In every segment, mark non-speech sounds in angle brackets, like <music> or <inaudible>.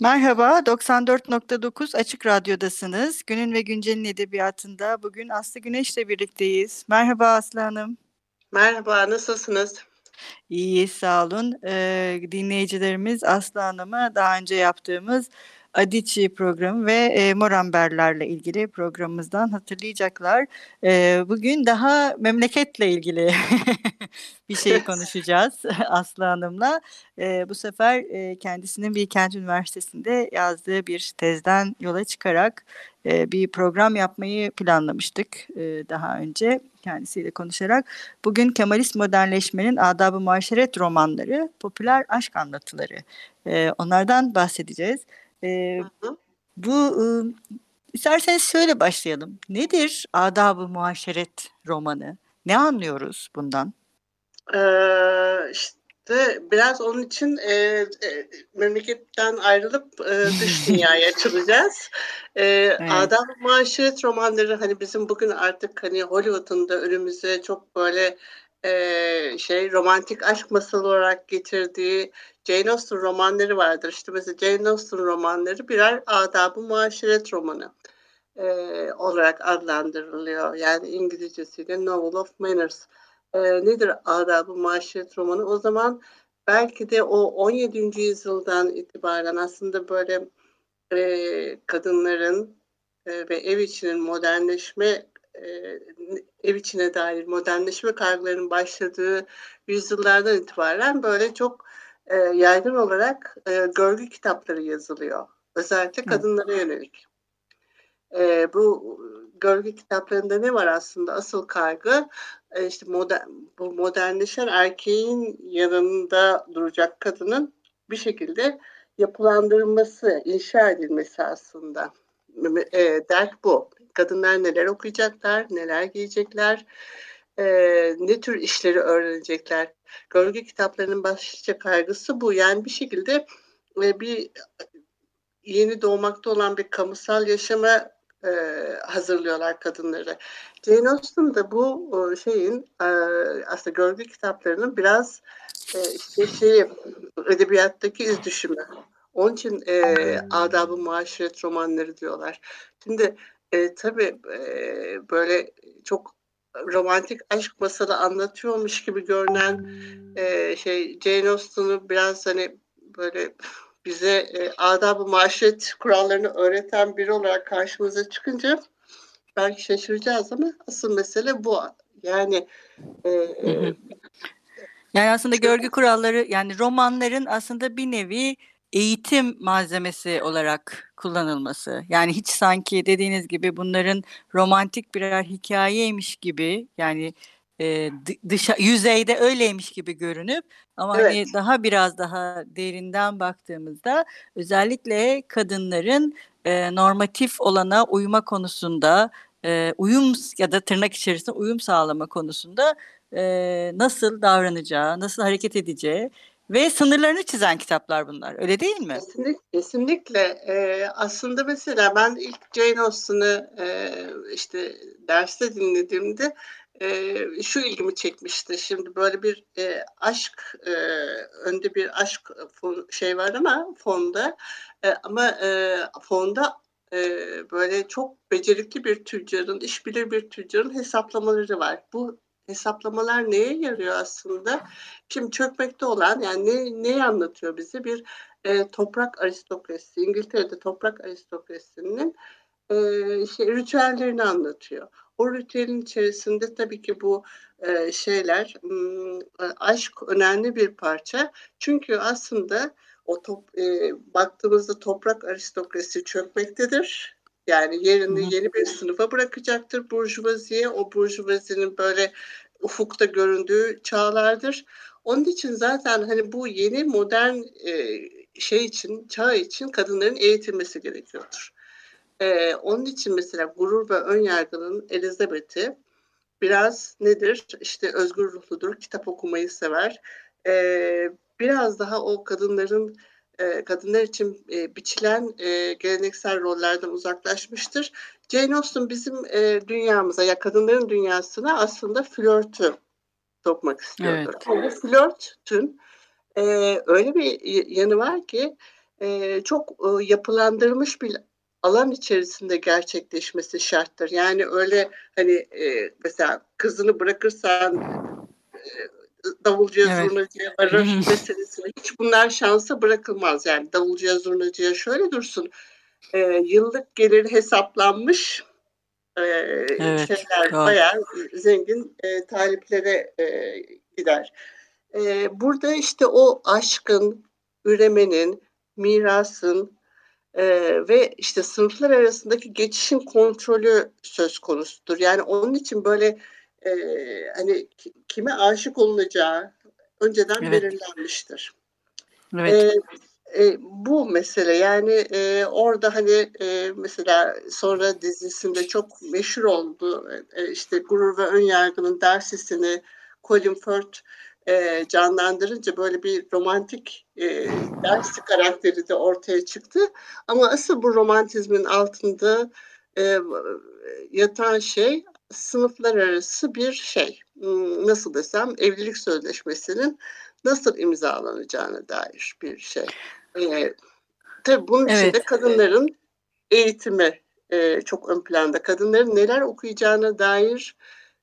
Merhaba, 94.9 Açık Radyo'dasınız. Günün ve Güncel'in edebiyatında bugün Aslı Güneş'le birlikteyiz. Merhaba Aslı Hanım. Merhaba, nasılsınız? İyiyiz, sağ olun. Ee, dinleyicilerimiz Aslı Hanım'a daha önce yaptığımız Adichie programı ve e, Moramberlerle ilgili programımızdan hatırlayacaklar. E, bugün daha memleketle ilgili <laughs> bir şey konuşacağız <laughs> Aslı Hanım'la. E, bu sefer e, kendisinin Bilkent Üniversitesi'nde yazdığı bir tezden yola çıkarak e, bir program yapmayı planlamıştık e, daha önce kendisiyle konuşarak. Bugün Kemalist modernleşmenin adab-ı muaşeret romanları, popüler aşk anlatıları e, onlardan bahsedeceğiz. E, bu e, isterseniz şöyle başlayalım. Nedir adab-ı muaşeret romanı? Ne anlıyoruz bundan? Ee, işte biraz onun için e, e, memleketten ayrılıp e, dış <laughs> dünyaya açılacağız. E, evet. Adab-ı muaşeret romanları hani bizim bugün artık hani Hollywood'un da önümüze çok böyle e, şey romantik aşk masalı olarak getirdiği Jane Austen romanları vardır. İşte mesela Jane Austen romanları birer adab-ı muaşeret romanı e, olarak adlandırılıyor. Yani İngilizcesiyle Novel of Manners. E, nedir adab-ı muaşeret romanı? O zaman belki de o 17. yüzyıldan itibaren aslında böyle e, kadınların e, ve ev içinin modernleşme ev içine dair modernleşme kaygılarının başladığı yüzyıllardan itibaren böyle çok e, yaygın olarak e, görgü kitapları yazılıyor. Özellikle kadınlara yönelik. E, bu görgü kitaplarında ne var aslında? Asıl kaygı e, işte modern, bu modernleşen erkeğin yanında duracak kadının bir şekilde yapılandırılması, inşa edilmesi aslında. E, dert bu. Kadınlar neler okuyacaklar, neler giyecekler, e, ne tür işleri öğrenecekler. Gölge kitaplarının başlıca kaygısı bu. Yani bir şekilde e, bir yeni doğmakta olan bir kamusal yaşama e, hazırlıyorlar kadınları. Jane Austen da bu e, şeyin e, aslında gölge kitaplarının biraz e, işte şeyi edebiyattaki iz düşümü. Onun için e, adab-ı muaşeret romanları diyorlar. Şimdi e, tabii e, böyle çok romantik aşk masalı anlatıyormuş gibi görünen e, şey Jane Austen'ı biraz hani böyle <laughs> bize e, adab-ı maşret kurallarını öğreten biri olarak karşımıza çıkınca belki şaşıracağız ama asıl mesele bu. Yani e, yani aslında görgü kuralları yani romanların aslında bir nevi eğitim malzemesi olarak kullanılması. Yani hiç sanki dediğiniz gibi bunların romantik birer hikayeymiş gibi yani e, dışa, yüzeyde öyleymiş gibi görünüp ama hani evet. hani daha biraz daha derinden baktığımızda özellikle kadınların e, normatif olana uyuma konusunda e, uyum ya da tırnak içerisinde uyum sağlama konusunda e, nasıl davranacağı, nasıl hareket edeceği ve sınırlarını çizen kitaplar bunlar. Öyle değil mi? Kesinlikle. kesinlikle. Ee, aslında mesela ben ilk Jane Austen'ı e, işte derste dinlediğimde e, şu ilgimi çekmişti. Şimdi böyle bir e, aşk e, önde bir aşk fon, şey var ama fonda e, ama e, fonda e, böyle çok becerikli bir tüccarın, işbilir bir tüccarın hesaplamaları var. Bu hesaplamalar neye yarıyor aslında? Şimdi çökmekte olan yani ne, neyi anlatıyor bize? Bir e, toprak aristokrasisi, İngiltere'de toprak aristokrasisinin e, şey, ritüellerini anlatıyor. O ritüelin içerisinde tabii ki bu e, şeyler, aşk önemli bir parça. Çünkü aslında o top, e, baktığımızda toprak aristokrasi çökmektedir Yani yerini yeni bir sınıfa bırakacaktır burjuvaziye. O burjuvazinin böyle ufukta göründüğü çağlardır. Onun için zaten hani bu yeni modern e, şey için, çağ için kadınların eğitilmesi gerekiyordur. E, onun için mesela gurur ve ön yargının Elizabeth'i biraz nedir? İşte özgür ruhludur, kitap okumayı sever. E, biraz daha o kadınların e, kadınlar için e, biçilen e, geleneksel rollerden uzaklaşmıştır. Jane Austen bizim e, dünyamıza ya kadınların dünyasına aslında flörtü sokmak istiyordu. Evet. Bu flörtün e, öyle bir yanı var ki e, çok e, yapılandırılmış bir alan içerisinde gerçekleşmesi şarttır. Yani öyle hani e, mesela kızını bırakırsan davulcuya evet. zurnacıya varır meselesine hiç bunlar şansa bırakılmaz. Yani davulcuya zurnacıya şöyle dursun e, yıllık gelir hesaplanmış e, evet, şeyler doğru. bayağı zengin e, taliplere e, gider. E, burada işte o aşkın, üremenin, mirasın e, ve işte sınıflar arasındaki geçişin kontrolü söz konusudur. Yani onun için böyle e, hani kime aşık olunacağı önceden evet. belirlenmiştir. Evet. E, e, bu mesele yani e, orada hani e, mesela sonra dizisinde çok meşhur oldu e, işte gurur ve ön yargının dersisini Colin Firth e, canlandırınca böyle bir romantik e, dersi karakteri de ortaya çıktı. Ama asıl bu romantizmin altında e, yatan şey sınıflar arası bir şey. Hmm, nasıl desem evlilik sözleşmesinin nasıl imzalanacağına dair bir şey. E, tabii bunun evet. içinde kadınların eğitimi e, çok ön planda. Kadınların neler okuyacağına dair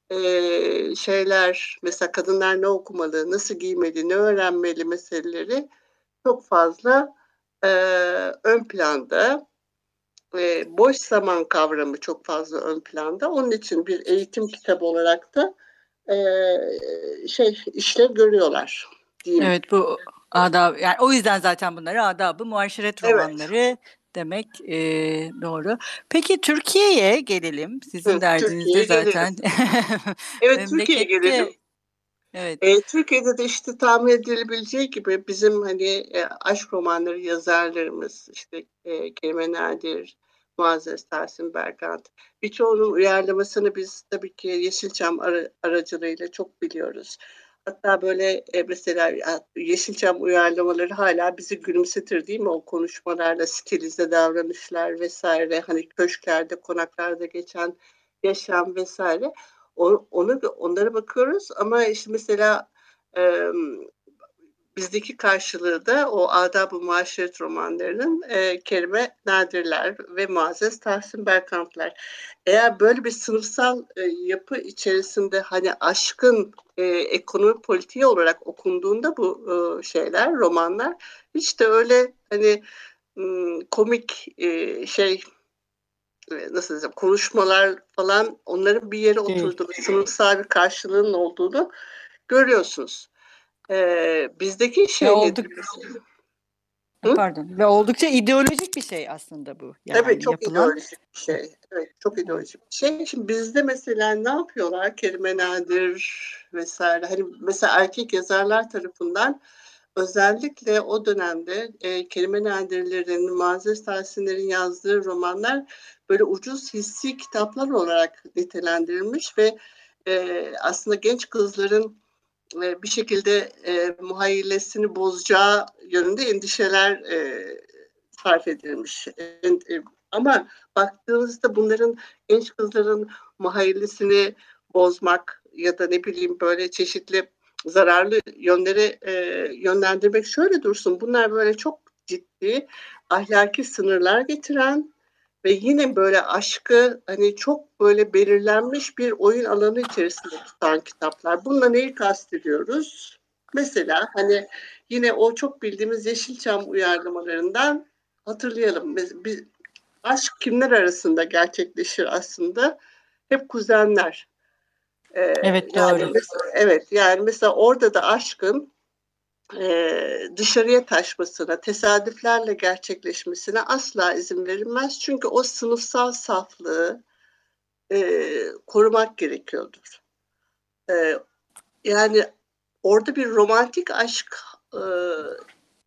e, şeyler, mesela kadınlar ne okumalı, nasıl giymeli, ne öğrenmeli meseleleri çok fazla e, ön planda. E, boş zaman kavramı çok fazla ön planda. Onun için bir eğitim kitabı olarak da e, şey işlev görüyorlar. Diyeyim. Evet bu adab yani o yüzden zaten bunları adabı muaşeret romanları evet. demek e, doğru. Peki Türkiye'ye gelelim. Sizin derdinizde zaten. <laughs> evet Türkiye'ye gelelim. Evet. E, Türkiye'de de işte tahmin edilebileceği gibi bizim hani e, aşk romanları yazarlarımız işte e, Kerime Nadir, Muazzez Tahsin Berkant. Birçoğunun uyarlamasını biz tabii ki Yeşilçam ara, aracılığıyla çok biliyoruz. Hatta böyle e, mesela Yeşilçam uyarlamaları hala bizi gülümsetir değil mi? O konuşmalarla stilize davranışlar vesaire hani köşklerde, konaklarda geçen yaşam vesaire. Onu onlara bakıyoruz ama işte mesela e, bizdeki karşılığı da o adab-ı muaşeret romanlarının e, Kerime Nadirler ve Muazzez Tahsin Berkantlar. Eğer böyle bir sınıfsal e, yapı içerisinde hani aşkın e, ekonomi politiği olarak okunduğunda bu e, şeyler, romanlar hiç de öyle hani komik e, şey e, nasıl desem konuşmalar falan onların bir yere oturduğunu, sınıfsal bir karşılığının olduğunu görüyorsunuz. Ee, bizdeki şey olduk... Hı? Pardon. Ve oldukça ideolojik bir şey aslında bu. Yani Tabii çok yapılan... ideolojik bir şey. Evet, çok ideolojik bir şey. Şimdi bizde mesela ne yapıyorlar? Kerime Nadir vesaire. Hani mesela erkek yazarlar tarafından özellikle o dönemde e, Kerime Nadirlerin, Muazzez Tahsinler'in yazdığı romanlar böyle ucuz hissi kitaplar olarak nitelendirilmiş ve e, aslında genç kızların e, bir şekilde e, muhayyilesini bozacağı yönünde endişeler e, sarf edilmiş. E, e, ama baktığınızda bunların genç kızların muhayyilesini bozmak ya da ne bileyim böyle çeşitli zararlı yönleri e, yönlendirmek şöyle dursun. Bunlar böyle çok ciddi ahlaki sınırlar getiren ve yine böyle aşkı hani çok böyle belirlenmiş bir oyun alanı içerisinde tutan kitaplar. Bununla neyi kastediyoruz? Mesela hani yine o çok bildiğimiz Yeşilçam uyarlamalarından hatırlayalım. Biz, aşk kimler arasında gerçekleşir aslında? Hep kuzenler. Ee, evet doğru. Yani mesela, evet yani mesela orada da aşkın e, dışarıya taşmasına, tesadüflerle gerçekleşmesine asla izin verilmez. Çünkü o sınıfsal saflığı e, korumak gerekiyordur. E, yani orada bir romantik aşk e,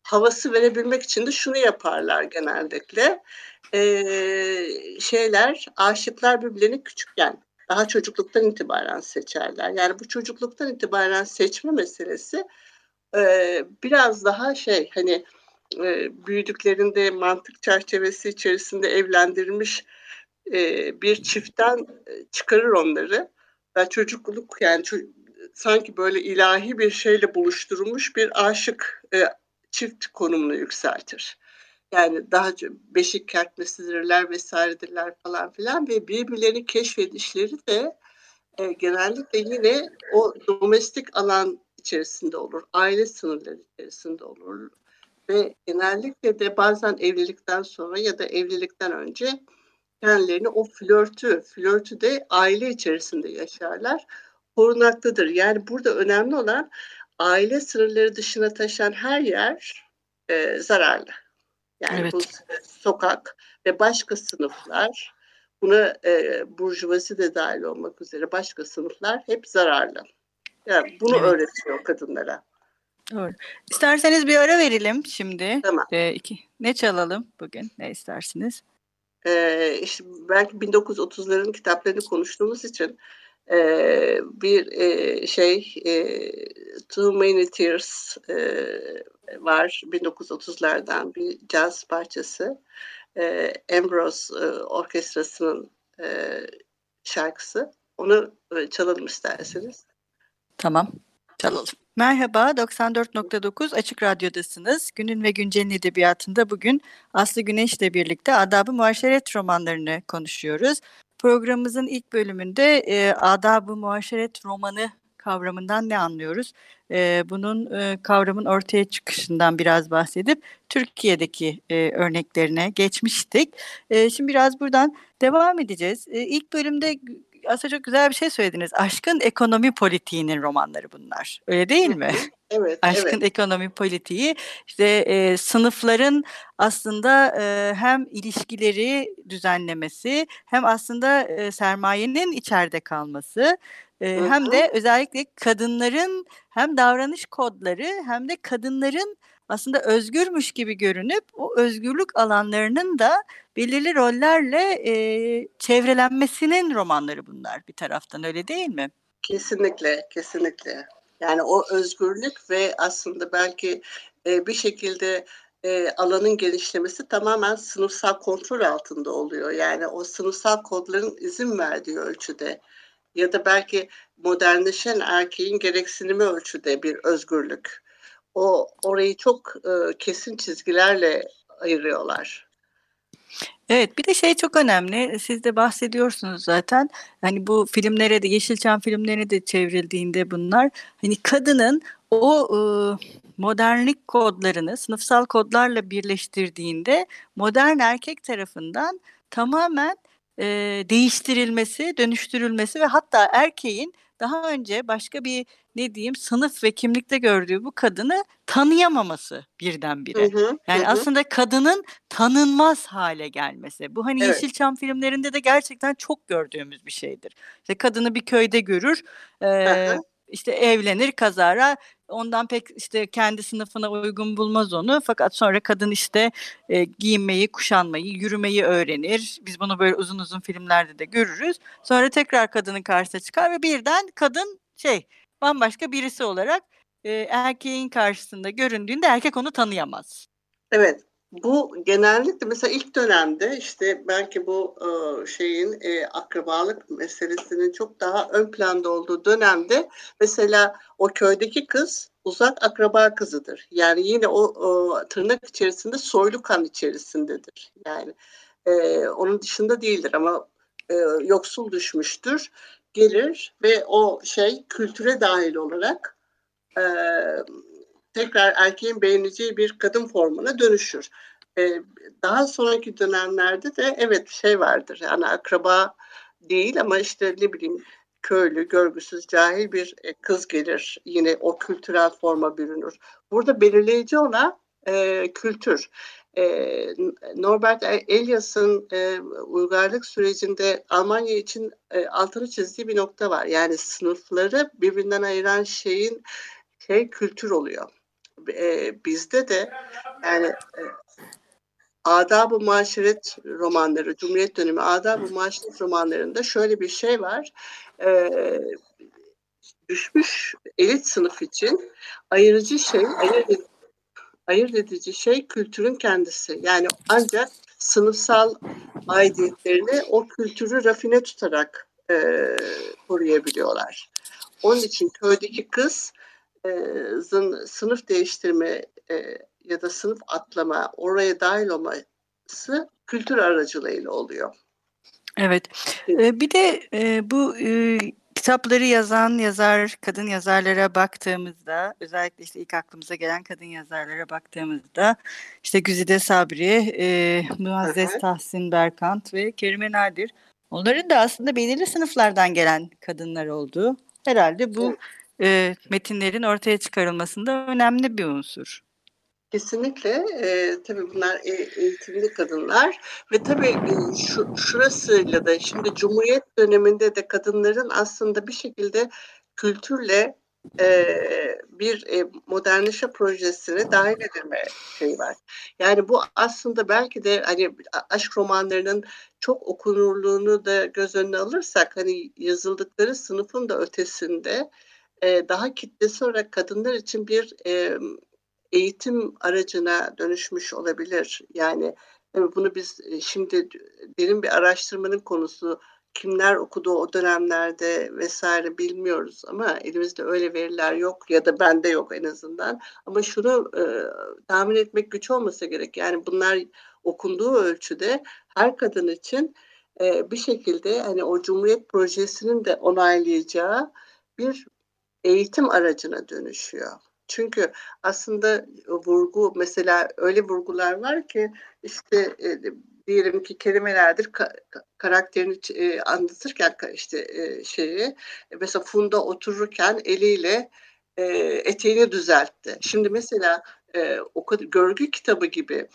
havası verebilmek için de şunu yaparlar genellikle. E, şeyler, aşıklar birbirlerini küçükken, daha çocukluktan itibaren seçerler. Yani bu çocukluktan itibaren seçme meselesi biraz daha şey hani büyüdüklerinde mantık çerçevesi içerisinde evlendirilmiş bir çiftten çıkarır onları. Ve çocukluk yani sanki böyle ilahi bir şeyle buluşturulmuş bir aşık çift konumunu yükseltir. Yani daha beşik kertmesidirler vesairedirler falan filan ve birbirlerini keşfedişleri de e, genellikle yine o domestik alan içerisinde olur, aile sınırları içerisinde olur ve genellikle de bazen evlilikten sonra ya da evlilikten önce kendilerini o flörtü, flörtü de aile içerisinde yaşarlar korunaklıdır. Yani burada önemli olan aile sınırları dışına taşan her yer e, zararlı. Yani evet. bu sokak ve başka sınıflar buna e, burjuvazi de dahil olmak üzere başka sınıflar hep zararlı. Bunu evet. öğretiyor kadınlara. Doğru. İsterseniz bir ara verelim şimdi. Tamam. Ee, iki. Ne çalalım bugün? Ne istersiniz? Ee, işte belki 1930'ların kitaplarını konuştuğumuz için e, bir e, şey e, Too Many Tears e, var 1930'lardan bir caz parçası e, Ambrose e, Orkestrası'nın e, şarkısı onu e, çalalım isterseniz. Tamam çalalım. Merhaba, 94.9 Açık Radyo'dasınız. Günün ve Güncel'in edebiyatında bugün Aslı Güneş ile birlikte Adab-ı Muaşeret romanlarını konuşuyoruz. Programımızın ilk bölümünde e, adab-ı muaşeret romanı kavramından ne anlıyoruz? E, bunun e, kavramın ortaya çıkışından biraz bahsedip Türkiye'deki e, örneklerine geçmiştik. E, şimdi biraz buradan devam edeceğiz. E, ilk bölümde aslında çok güzel bir şey söylediniz. Aşkın ekonomi politiğinin romanları bunlar. Öyle değil mi? <laughs> Evet. <laughs> Aşkın evet. ekonomi politiği işte e, sınıfların aslında e, hem ilişkileri düzenlemesi hem aslında e, sermayenin içeride kalması e, hem de özellikle kadınların hem davranış kodları hem de kadınların aslında özgürmüş gibi görünüp o özgürlük alanlarının da belirli rollerle e, çevrelenmesinin romanları bunlar bir taraftan öyle değil mi? Kesinlikle, kesinlikle. Yani o özgürlük ve aslında belki e, bir şekilde e, alanın genişlemesi tamamen sınıfsal kontrol altında oluyor. Yani o sınıfsal kodların izin verdiği ölçüde ya da belki modernleşen erkeğin gereksinimi ölçüde bir özgürlük. O orayı çok e, kesin çizgilerle ayırıyorlar. Evet bir de şey çok önemli siz de bahsediyorsunuz zaten hani bu filmlere de Yeşilçam filmlerine de çevrildiğinde bunlar hani kadının o e, modernlik kodlarını sınıfsal kodlarla birleştirdiğinde modern erkek tarafından tamamen e, değiştirilmesi, dönüştürülmesi ve hatta erkeğin daha önce başka bir ne diyeyim sınıf ve kimlikte gördüğü bu kadını tanıyamaması birdenbire. Hı hı, yani hı. aslında kadının tanınmaz hale gelmesi. Bu hani evet. Yeşilçam filmlerinde de gerçekten çok gördüğümüz bir şeydir. İşte kadını bir köyde görür. E, işte evlenir kazara ondan pek işte kendi sınıfına uygun bulmaz onu fakat sonra kadın işte e, giyinmeyi, kuşanmayı, yürümeyi öğrenir. Biz bunu böyle uzun uzun filmlerde de görürüz. Sonra tekrar kadının karşısına çıkar ve birden kadın şey bambaşka birisi olarak e, erkeğin karşısında göründüğünde erkek onu tanıyamaz. Evet. Bu genellikle mesela ilk dönemde işte belki bu e, şeyin e, akrabalık meselesinin çok daha ön planda olduğu dönemde mesela o köydeki kız uzak akraba kızıdır. Yani yine o, o tırnak içerisinde soylu kan içerisindedir. Yani e, onun dışında değildir ama e, yoksul düşmüştür. Gelir ve o şey kültüre dahil olarak e, tekrar erkeğin beğeneceği bir kadın formuna dönüşür. E, daha sonraki dönemlerde de evet şey vardır yani akraba değil ama işte ne bileyim köylü, görgüsüz, cahil bir e, kız gelir. Yine o kültürel forma bürünür. Burada belirleyici olan e, kültür. E, Norbert Elias'ın e, uygarlık sürecinde Almanya için e, altını çizdiği bir nokta var. Yani sınıfları birbirinden ayıran şeyin şey kültür oluyor. E, bizde de yani e, Adab-ı Maşeret romanları, Cumhuriyet dönemi Adab-ı Maşeret romanlarında şöyle bir şey var. Ee, düşmüş elit sınıf için ayırıcı şey, ayırt, ayırt edici şey kültürün kendisi. Yani ancak sınıfsal aidiyetlerini o kültürü rafine tutarak e, koruyabiliyorlar. Onun için köydeki kız e, sınıf değiştirme e, ya da sınıf atlama, oraya dahil olması kültür aracılığıyla oluyor. Evet. Ee, bir de e, bu e, kitapları yazan yazar, kadın yazarlara baktığımızda, özellikle işte ilk aklımıza gelen kadın yazarlara baktığımızda, işte Güzide Sabri, e, Muazzez Tahsin Berkant ve Kerime Nadir, onların da aslında belirli sınıflardan gelen kadınlar olduğu herhalde bu e, metinlerin ortaya çıkarılmasında önemli bir unsur. Kesinlikle. E, tabii bunlar e, eğitimli kadınlar ve tabii e, şu, şurasıyla da şimdi Cumhuriyet döneminde de kadınların aslında bir şekilde kültürle e, bir e, modernleşme projesine dahil edilme şeyi var. Yani bu aslında belki de hani aşk romanlarının çok okunurluğunu da göz önüne alırsak hani yazıldıkları sınıfın da ötesinde e, daha kitlesi olarak kadınlar için bir e, eğitim aracına dönüşmüş olabilir. Yani bunu biz e, şimdi derin bir araştırmanın konusu kimler okudu o dönemlerde vesaire bilmiyoruz ama elimizde öyle veriler yok ya da bende yok en azından. Ama şunu e, tahmin etmek güç olmasa gerek. Yani bunlar okunduğu ölçüde her kadın için e, bir şekilde hani o Cumhuriyet projesinin de onaylayacağı bir eğitim aracına dönüşüyor. Çünkü aslında vurgu mesela öyle vurgular var ki işte e, diyelim ki kelimelerdir ka, karakterini e, anlatırken işte e, şeyi mesela Funda otururken eliyle e, eteğini düzeltti. Şimdi mesela e, o kadar görgü kitabı gibi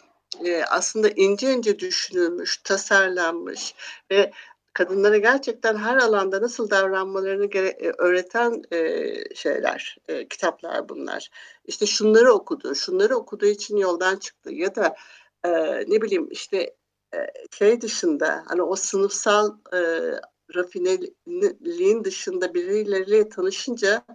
e, aslında ince ince düşünülmüş, tasarlanmış ve kadınlara gerçekten her alanda nasıl davranmalarını e, öğreten e, şeyler, e, kitaplar bunlar. İşte şunları okudu, şunları okuduğu için yoldan çıktı ya da e, ne bileyim işte e, şey dışında hani o sınıfsal e, rafineliğin dışında birileriyle tanışınca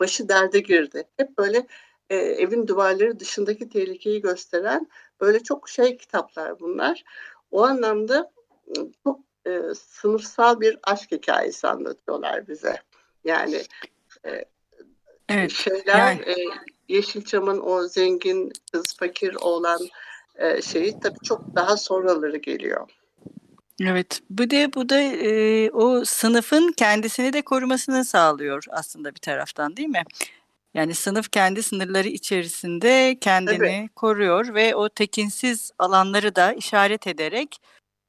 başı derde girdi. Hep böyle e, evin duvarları dışındaki tehlikeyi gösteren böyle çok şey kitaplar bunlar. O anlamda çok e, sınıfsal bir aşk hikayesi anlatıyorlar bize. Yani e, evet, şeyler yani. e, Yeşilçam'ın o zengin kız fakir olan e, şeyi tabii çok daha sonraları geliyor. Evet, bu da bu da e, o sınıfın kendisini de korumasını sağlıyor aslında bir taraftan değil mi? Yani sınıf kendi sınırları içerisinde kendini Tabii. koruyor ve o tekinsiz alanları da işaret ederek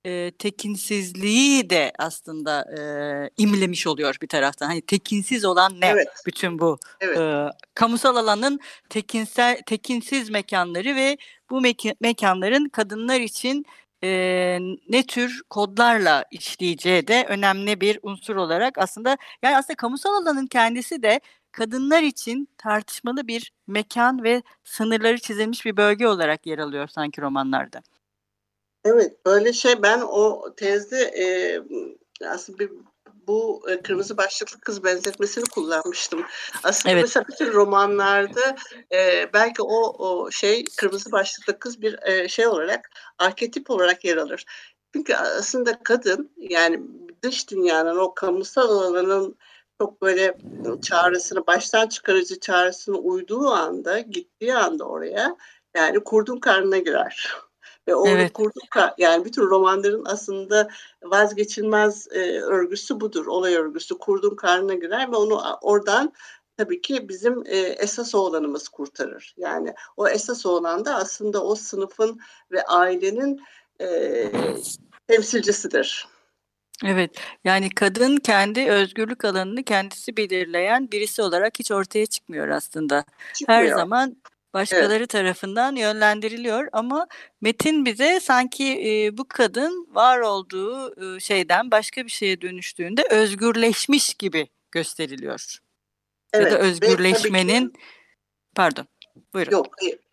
e, tekinsizliği de aslında e, imlemiş oluyor bir taraftan. Hani tekinsiz olan ne? Evet. Bütün bu evet. e, kamusal alanın tekinsel tekinsiz mekanları ve bu meka- mekanların kadınlar için e, ne tür kodlarla işleyeceği de önemli bir unsur olarak aslında yani aslında kamusal alanın kendisi de kadınlar için tartışmalı bir mekan ve sınırları çizilmiş bir bölge olarak yer alıyor sanki romanlarda. Evet, böyle şey ben o tezde e, aslında bir bu e, kırmızı başlıklı kız benzetmesini kullanmıştım. Aslında evet. mesela bütün romanlarda e, belki o o şey kırmızı başlıklı kız bir e, şey olarak arketip olarak yer alır. Çünkü aslında kadın yani dış dünyanın o kamusal alanın çok böyle çağrısını baştan çıkarıcı çağrısını uyduğu anda gittiği anda oraya yani kurdun karnına girer. Ve o evet. kurduk yani bütün romanların aslında vazgeçilmez e, örgüsü budur. Olay örgüsü kurdun karnına girer ve onu oradan tabii ki bizim e, esas oğlanımız kurtarır. Yani o esas oğlan da aslında o sınıfın ve ailenin e, temsilcisidir. Evet, yani kadın kendi özgürlük alanını kendisi belirleyen birisi olarak hiç ortaya çıkmıyor aslında. Çıkmıyor. Her zaman başkaları evet. tarafından yönlendiriliyor ama metin bize sanki e, bu kadın var olduğu e, şeyden başka bir şeye dönüştüğünde özgürleşmiş gibi gösteriliyor. Evet, ya da özgürleşmenin pardon buyurun. Yok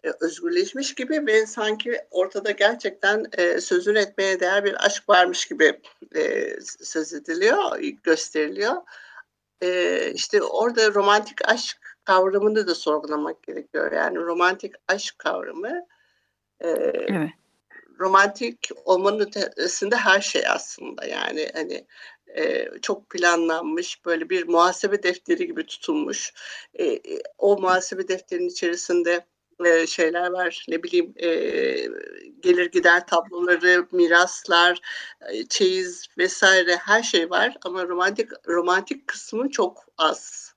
e, özgürleşmiş gibi ve sanki ortada gerçekten e, sözün etmeye değer bir aşk varmış gibi e, söz ediliyor, gösteriliyor. E, işte orada romantik aşk kavramını da sorgulamak gerekiyor. Yani romantik aşk kavramı e, evet. romantik olmanın ötesinde her şey aslında. Yani hani e, çok planlanmış böyle bir muhasebe defteri gibi tutulmuş. E, o muhasebe defterinin içerisinde e, şeyler var ne bileyim e, gelir gider tabloları, miraslar, e, çeyiz vesaire her şey var ama romantik romantik kısmı çok az.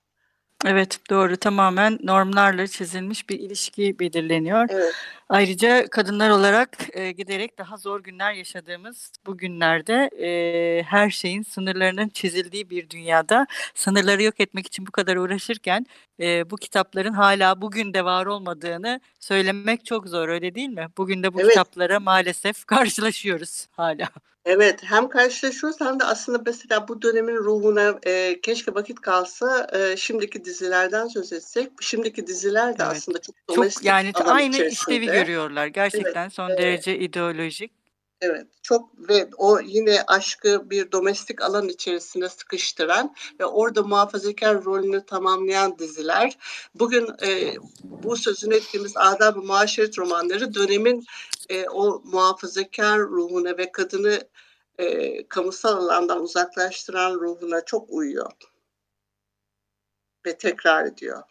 Evet, doğru. Tamamen normlarla çizilmiş bir ilişki belirleniyor. Evet. Ayrıca kadınlar olarak e, giderek daha zor günler yaşadığımız bu günlerde e, her şeyin sınırlarının çizildiği bir dünyada sınırları yok etmek için bu kadar uğraşırken e, bu kitapların hala bugün de var olmadığını söylemek çok zor öyle değil mi? Bugün de bu evet. kitaplara maalesef karşılaşıyoruz hala. Evet, hem karşılaşıyoruz hem de aslında mesela bu dönemin ruhuna e, keşke vakit kalsa e, şimdiki dizilerden söz etsek. Şimdiki diziler de evet. aslında çok çok, yani aynı içerisinde. işlevi görüyorlar. Gerçekten evet, son evet. derece ideolojik. Evet, çok ve o yine aşkı bir domestik alan içerisine sıkıştıran ve orada muhafazakar rolünü tamamlayan diziler. Bugün e, bu sözünü ettiğimiz adab-ı muaşeret romanları dönemin e, o muhafazakar ruhuna ve kadını e, kamusal alandan uzaklaştıran ruhuna çok uyuyor ve tekrar ediyor.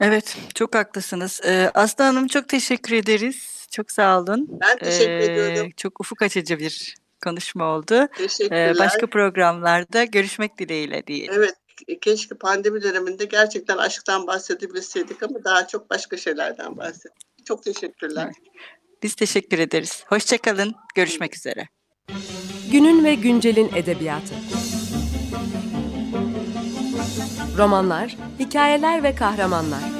Evet, çok haklısınız. Ee, Aslı Hanım çok teşekkür ederiz. Çok sağ olun. Ben teşekkür ee, ediyorum. Çok ufuk açıcı bir konuşma oldu. Teşekkürler. Ee, başka programlarda görüşmek dileğiyle diyelim. Evet, keşke pandemi döneminde gerçekten aşktan bahsedebilseydik ama daha çok başka şeylerden bahsettik. Çok teşekkürler. Biz teşekkür ederiz. Hoşçakalın. Görüşmek üzere. Günün ve güncelin edebiyatı. Romanlar, hikayeler ve kahramanlar.